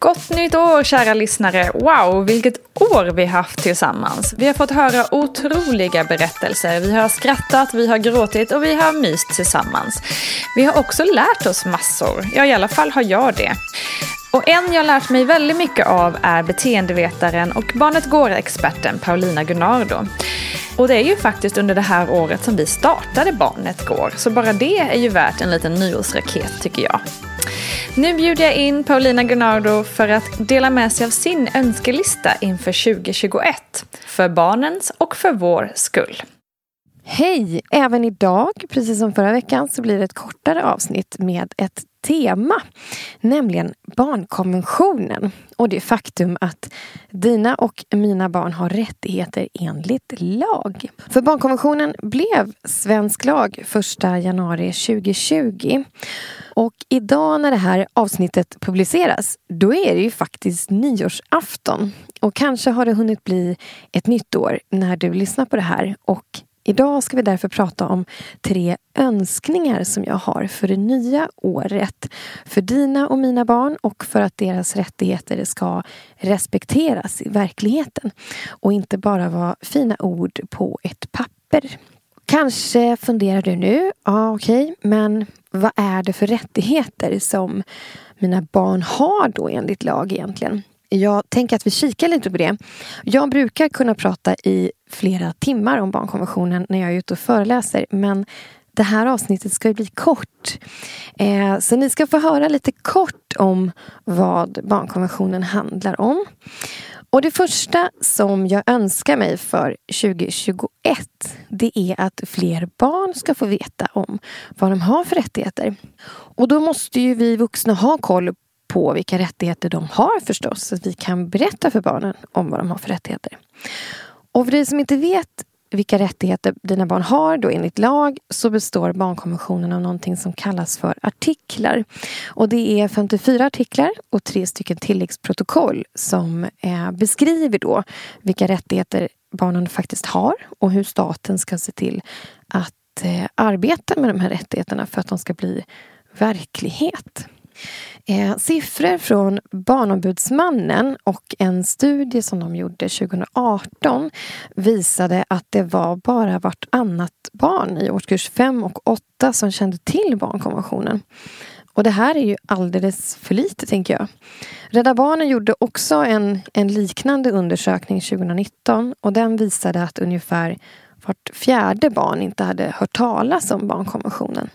Gott nytt år kära lyssnare! Wow, vilket år vi haft tillsammans. Vi har fått höra otroliga berättelser. Vi har skrattat, vi har gråtit och vi har myst tillsammans. Vi har också lärt oss massor. Ja, i alla fall har jag det. Och en jag lärt mig väldigt mycket av är beteendevetaren och Barnet Går-experten Paulina Gunnardo. Och det är ju faktiskt under det här året som vi startade Barnet Går, så bara det är ju värt en liten nyårsraket tycker jag. Nu bjuder jag in Paulina Gunnardo för att dela med sig av sin önskelista inför 2021. För barnens och för vår skull. Hej! Även idag, precis som förra veckan, så blir det ett kortare avsnitt med ett tema, nämligen barnkonventionen och det faktum att dina och mina barn har rättigheter enligt lag. För barnkonventionen blev svensk lag 1 januari 2020. Och idag när det här avsnittet publiceras, då är det ju faktiskt nyårsafton. Och kanske har det hunnit bli ett nytt år när du lyssnar på det här. Och Idag ska vi därför prata om tre önskningar som jag har för det nya året. För dina och mina barn och för att deras rättigheter ska respekteras i verkligheten. Och inte bara vara fina ord på ett papper. Kanske funderar du nu, ja okej, okay, men vad är det för rättigheter som mina barn har då enligt lag egentligen? Jag tänker att vi kikar lite på det. Jag brukar kunna prata i flera timmar om barnkonventionen när jag är ute och föreläser. Men det här avsnittet ska ju bli kort. Eh, så ni ska få höra lite kort om vad barnkonventionen handlar om. Och det första som jag önskar mig för 2021 det är att fler barn ska få veta om vad de har för rättigheter. Och då måste ju vi vuxna ha koll på vilka rättigheter de har förstås. Så att vi kan berätta för barnen om vad de har för rättigheter. Och för dig som inte vet vilka rättigheter dina barn har då enligt lag så består barnkonventionen av någonting som kallas för artiklar. Och det är 54 artiklar och tre stycken tilläggsprotokoll som eh, beskriver då vilka rättigheter barnen faktiskt har och hur staten ska se till att eh, arbeta med de här rättigheterna för att de ska bli verklighet. Eh, siffror från Barnombudsmannen och en studie som de gjorde 2018 visade att det var bara vartannat barn i årskurs 5 och 8 som kände till barnkonventionen. Och det här är ju alldeles för lite, tänker jag. Rädda Barnen gjorde också en, en liknande undersökning 2019 och den visade att ungefär vart fjärde barn inte hade hört talas om barnkonventionen.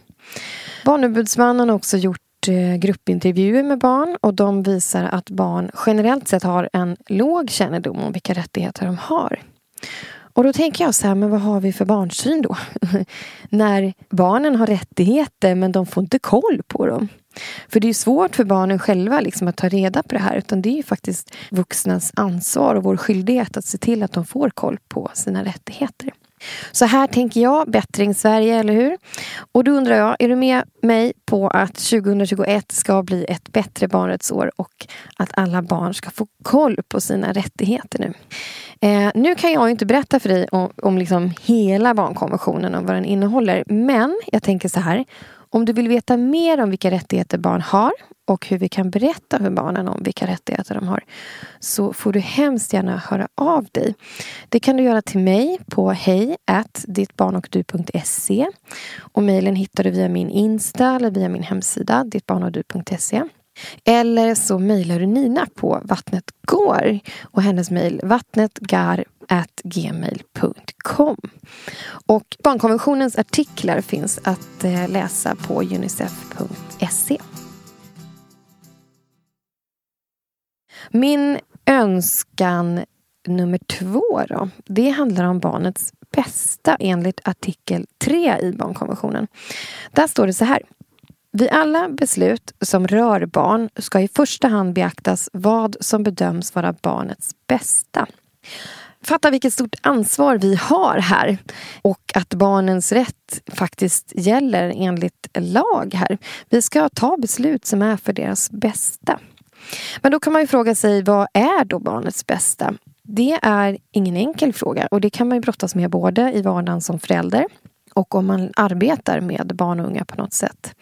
Barnombudsmannen har också gjort Eh, gruppintervjuer med barn och de visar att barn generellt sett har en låg kännedom om vilka rättigheter de har. Och då tänker jag så här, men vad har vi för barnsyn då? När barnen har rättigheter men de får inte koll på dem. För det är svårt för barnen själva liksom att ta reda på det här utan det är ju faktiskt vuxnas ansvar och vår skyldighet att se till att de får koll på sina rättigheter. Så här tänker jag, bättring Sverige, eller hur? Och då undrar jag, är du med mig på att 2021 ska bli ett bättre barnrättsår och att alla barn ska få koll på sina rättigheter nu? Eh, nu kan jag inte berätta för dig om, om liksom hela barnkonventionen och vad den innehåller. Men jag tänker så här. Om du vill veta mer om vilka rättigheter barn har och hur vi kan berätta för barnen om vilka rättigheter de har så får du hemskt gärna höra av dig. Det kan du göra till mig på hej och mejlen hittar du via min Insta eller via min hemsida dittbarnochdu.se. Eller så mejlar du Nina på Vattnet går och hennes mejl vattnetgar.gmail.com. Och barnkonventionens artiklar finns att eh, läsa på unicef.se. Min önskan nummer två då, det handlar om barnets bästa enligt artikel 3 i barnkonventionen. Där står det så här. Vid alla beslut som rör barn ska i första hand beaktas vad som bedöms vara barnets bästa. Fatta vilket stort ansvar vi har här och att barnens rätt faktiskt gäller enligt lag här. Vi ska ta beslut som är för deras bästa. Men då kan man ju fråga sig, vad är då barnets bästa? Det är ingen enkel fråga och det kan man ju brottas med både i vardagen som förälder och om man arbetar med barn och unga på något sätt.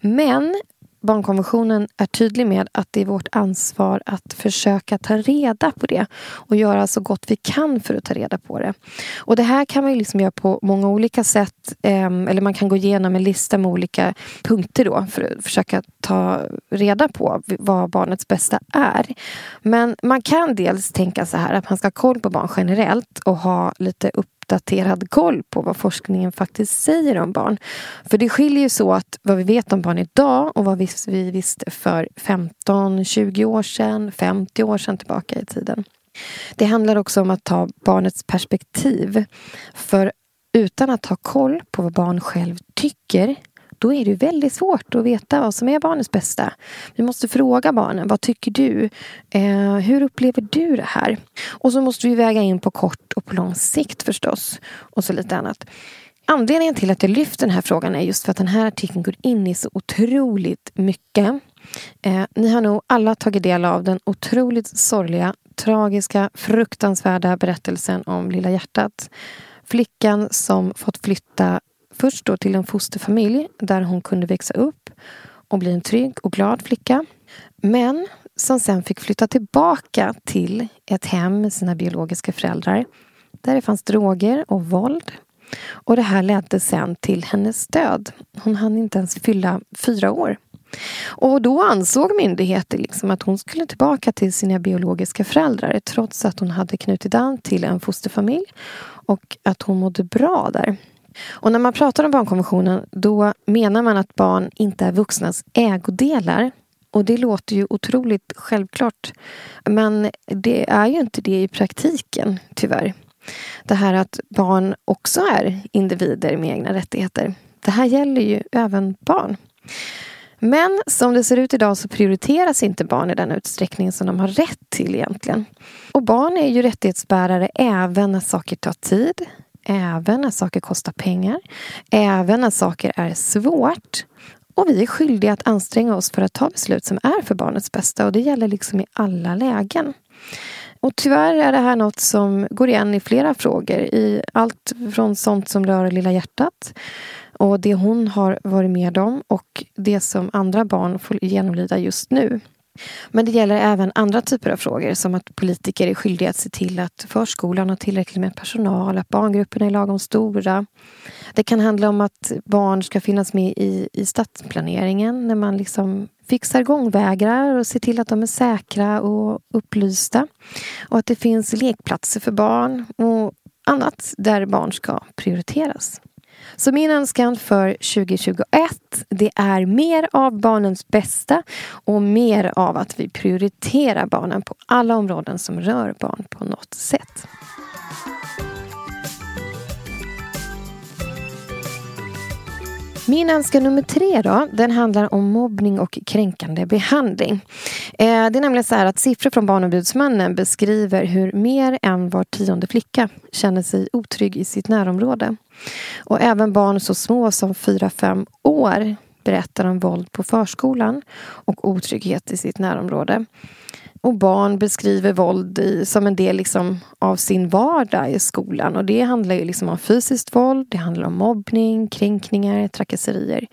Men barnkonventionen är tydlig med att det är vårt ansvar att försöka ta reda på det och göra så gott vi kan för att ta reda på det. Och det här kan man liksom göra på många olika sätt. Ehm, eller man kan gå igenom en lista med olika punkter då för att försöka ta reda på vad barnets bästa är. Men man kan dels tänka så här att man ska ha koll på barn generellt och ha lite upp uppdaterad koll på vad forskningen faktiskt säger om barn. För det skiljer ju så att vad vi vet om barn idag och vad vi visste för 15, 20 år sedan, 50 år sedan tillbaka i tiden. Det handlar också om att ta barnets perspektiv. För utan att ha koll på vad barn själv tycker då är det väldigt svårt att veta vad som är barnets bästa. Vi måste fråga barnen, vad tycker du? Eh, hur upplever du det här? Och så måste vi väga in på kort och på lång sikt förstås. Och så lite annat. Anledningen till att jag lyfter den här frågan är just för att den här artikeln går in i så otroligt mycket. Eh, ni har nog alla tagit del av den otroligt sorgliga, tragiska, fruktansvärda berättelsen om Lilla hjärtat. Flickan som fått flytta Först då till en fosterfamilj där hon kunde växa upp och bli en trygg och glad flicka. Men som sen fick flytta tillbaka till ett hem med sina biologiska föräldrar där det fanns droger och våld. Och det här ledde sen till hennes död. Hon hann inte ens fylla fyra år. Och då ansåg myndigheter liksom att hon skulle tillbaka till sina biologiska föräldrar trots att hon hade knutit an till en fosterfamilj och att hon mådde bra där. Och när man pratar om barnkonventionen då menar man att barn inte är vuxnas ägodelar. Och det låter ju otroligt självklart. Men det är ju inte det i praktiken, tyvärr. Det här att barn också är individer med egna rättigheter. Det här gäller ju även barn. Men som det ser ut idag så prioriteras inte barn i den utsträckning som de har rätt till egentligen. Och barn är ju rättighetsbärare även när saker tar tid, även när saker kostar pengar, även när saker är svårt. Och vi är skyldiga att anstränga oss för att ta beslut som är för barnets bästa och det gäller liksom i alla lägen. Och tyvärr är det här något som går igen i flera frågor. I allt från sånt som rör Lilla hjärtat och det hon har varit med om och det som andra barn får genomlida just nu. Men det gäller även andra typer av frågor som att politiker är skyldiga att se till att förskolan har tillräckligt med personal, att barngrupperna är lagom stora. Det kan handla om att barn ska finnas med i, i stadsplaneringen när man liksom fixar gångvägar och ser till att de är säkra och upplysta. Och att det finns lekplatser för barn och annat där barn ska prioriteras. Så min önskan för 2021 det är mer av barnens bästa och mer av att vi prioriterar barnen på alla områden som rör barn på något sätt. Min önskan nummer tre då, den handlar om mobbning och kränkande behandling. Eh, det är nämligen så här att siffror från Barnombudsmannen beskriver hur mer än var tionde flicka känner sig otrygg i sitt närområde. Och även barn så små som 4-5 år berättar om våld på förskolan och otrygghet i sitt närområde. Och barn beskriver våld i, som en del liksom av sin vardag i skolan. Och det handlar ju liksom om fysiskt våld, det handlar om mobbning, kränkningar, trakasserier.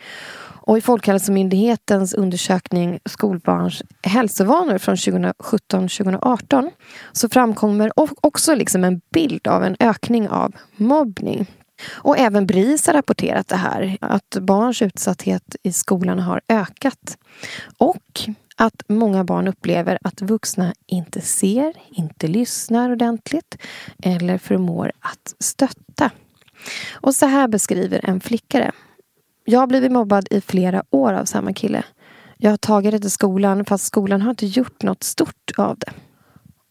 Och i Folkhälsomyndighetens undersökning Skolbarns hälsovanor från 2017-2018 så framkommer också liksom en bild av en ökning av mobbning. Och även BRIS har rapporterat det här, att barns utsatthet i skolan har ökat. Och att många barn upplever att vuxna inte ser, inte lyssnar ordentligt eller förmår att stötta. Och så här beskriver en flicka det. Jag har blivit mobbad i flera år av samma kille. Jag har tagit det till skolan fast skolan har inte gjort något stort av det.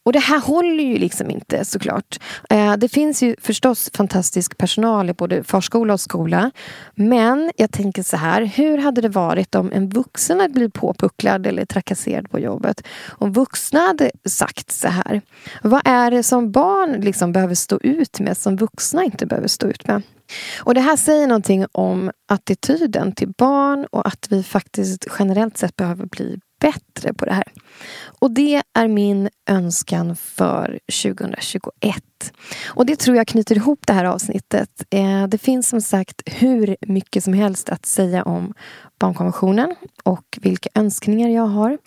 Och det här håller ju liksom inte såklart. Eh, det finns ju förstås fantastisk personal i både förskola och skola. Men jag tänker så här, hur hade det varit om en vuxen hade blivit påpucklad eller trakasserad på jobbet? Om vuxna hade sagt så här. Vad är det som barn liksom behöver stå ut med som vuxna inte behöver stå ut med? Och det här säger någonting om attityden till barn och att vi faktiskt generellt sett behöver bli bättre på det här. Och det är min önskan för 2021. Och det tror jag knyter ihop det här avsnittet. Eh, det finns som sagt hur mycket som helst att säga om barnkonventionen och vilka önskningar jag har.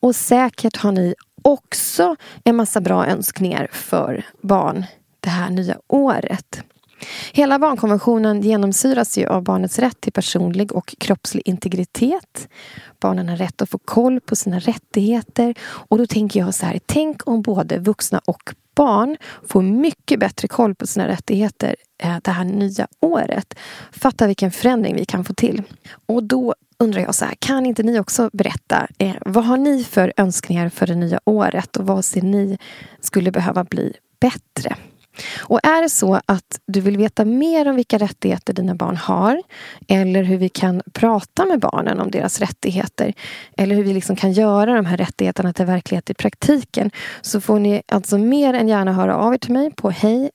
Och säkert har ni också en massa bra önskningar för barn det här nya året. Hela barnkonventionen genomsyras ju av barnets rätt till personlig och kroppslig integritet. Barnen har rätt att få koll på sina rättigheter. Och då tänker jag så här, tänk om både vuxna och barn får mycket bättre koll på sina rättigheter eh, det här nya året. Fatta vilken förändring vi kan få till. Och då undrar jag så här, kan inte ni också berätta eh, vad har ni för önskningar för det nya året och vad ser ni skulle behöva bli bättre? Och är det så att du vill veta mer om vilka rättigheter dina barn har eller hur vi kan prata med barnen om deras rättigheter eller hur vi liksom kan göra de här rättigheterna till verklighet i praktiken så får ni alltså mer än gärna höra av er till mig på hej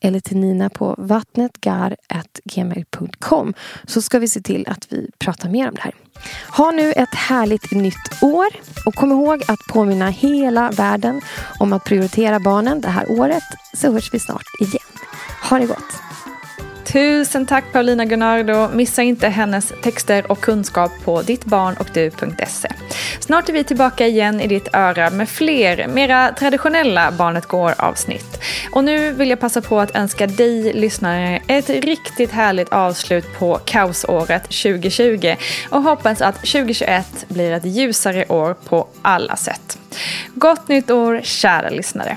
eller till Nina på vattnetgar.gmail.com så ska vi se till att vi pratar mer om det här. Ha nu ett härligt nytt år och kom ihåg att påminna hela världen om att prioritera barnen det här året så hörs vi snart igen. Ha det gott! Tusen tack Paulina Gunnardo. Missa inte hennes texter och kunskap på dittbarnochdu.se. Snart är vi tillbaka igen i ditt öra med fler, mera traditionella Barnet Går-avsnitt. Och nu vill jag passa på att önska dig lyssnare ett riktigt härligt avslut på kaosåret 2020 och hoppas att 2021 blir ett ljusare år på alla sätt. Gott nytt år kära lyssnare!